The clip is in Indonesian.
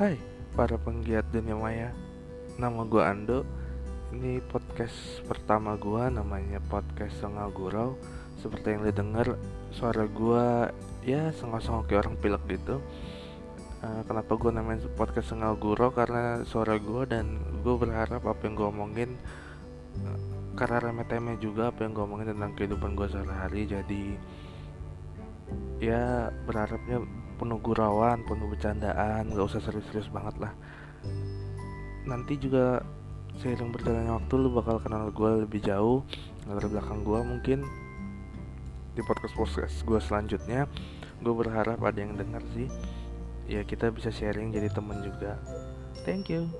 Hai para penggiat dunia maya. Nama gue Ando. Ini podcast pertama gue namanya podcast Sengal Gurau. Seperti yang lo denger suara gue ya sengok-sengok kayak orang pilek gitu. Uh, Kenapa gue namain podcast Sengal Gurau? Karena suara gue dan gue berharap apa yang gue omongin uh, Karena remeh-temeh juga apa yang gue omongin tentang kehidupan gue sehari-hari. Jadi ya berharapnya penuh gurauan penuh bercandaan gak usah serius-serius banget lah. Nanti juga seiring berjalannya waktu lu bakal kenal gue lebih jauh latar belakang gue mungkin di podcast podcast gue selanjutnya. Gue berharap ada yang dengar sih. Ya kita bisa sharing jadi temen juga. Thank you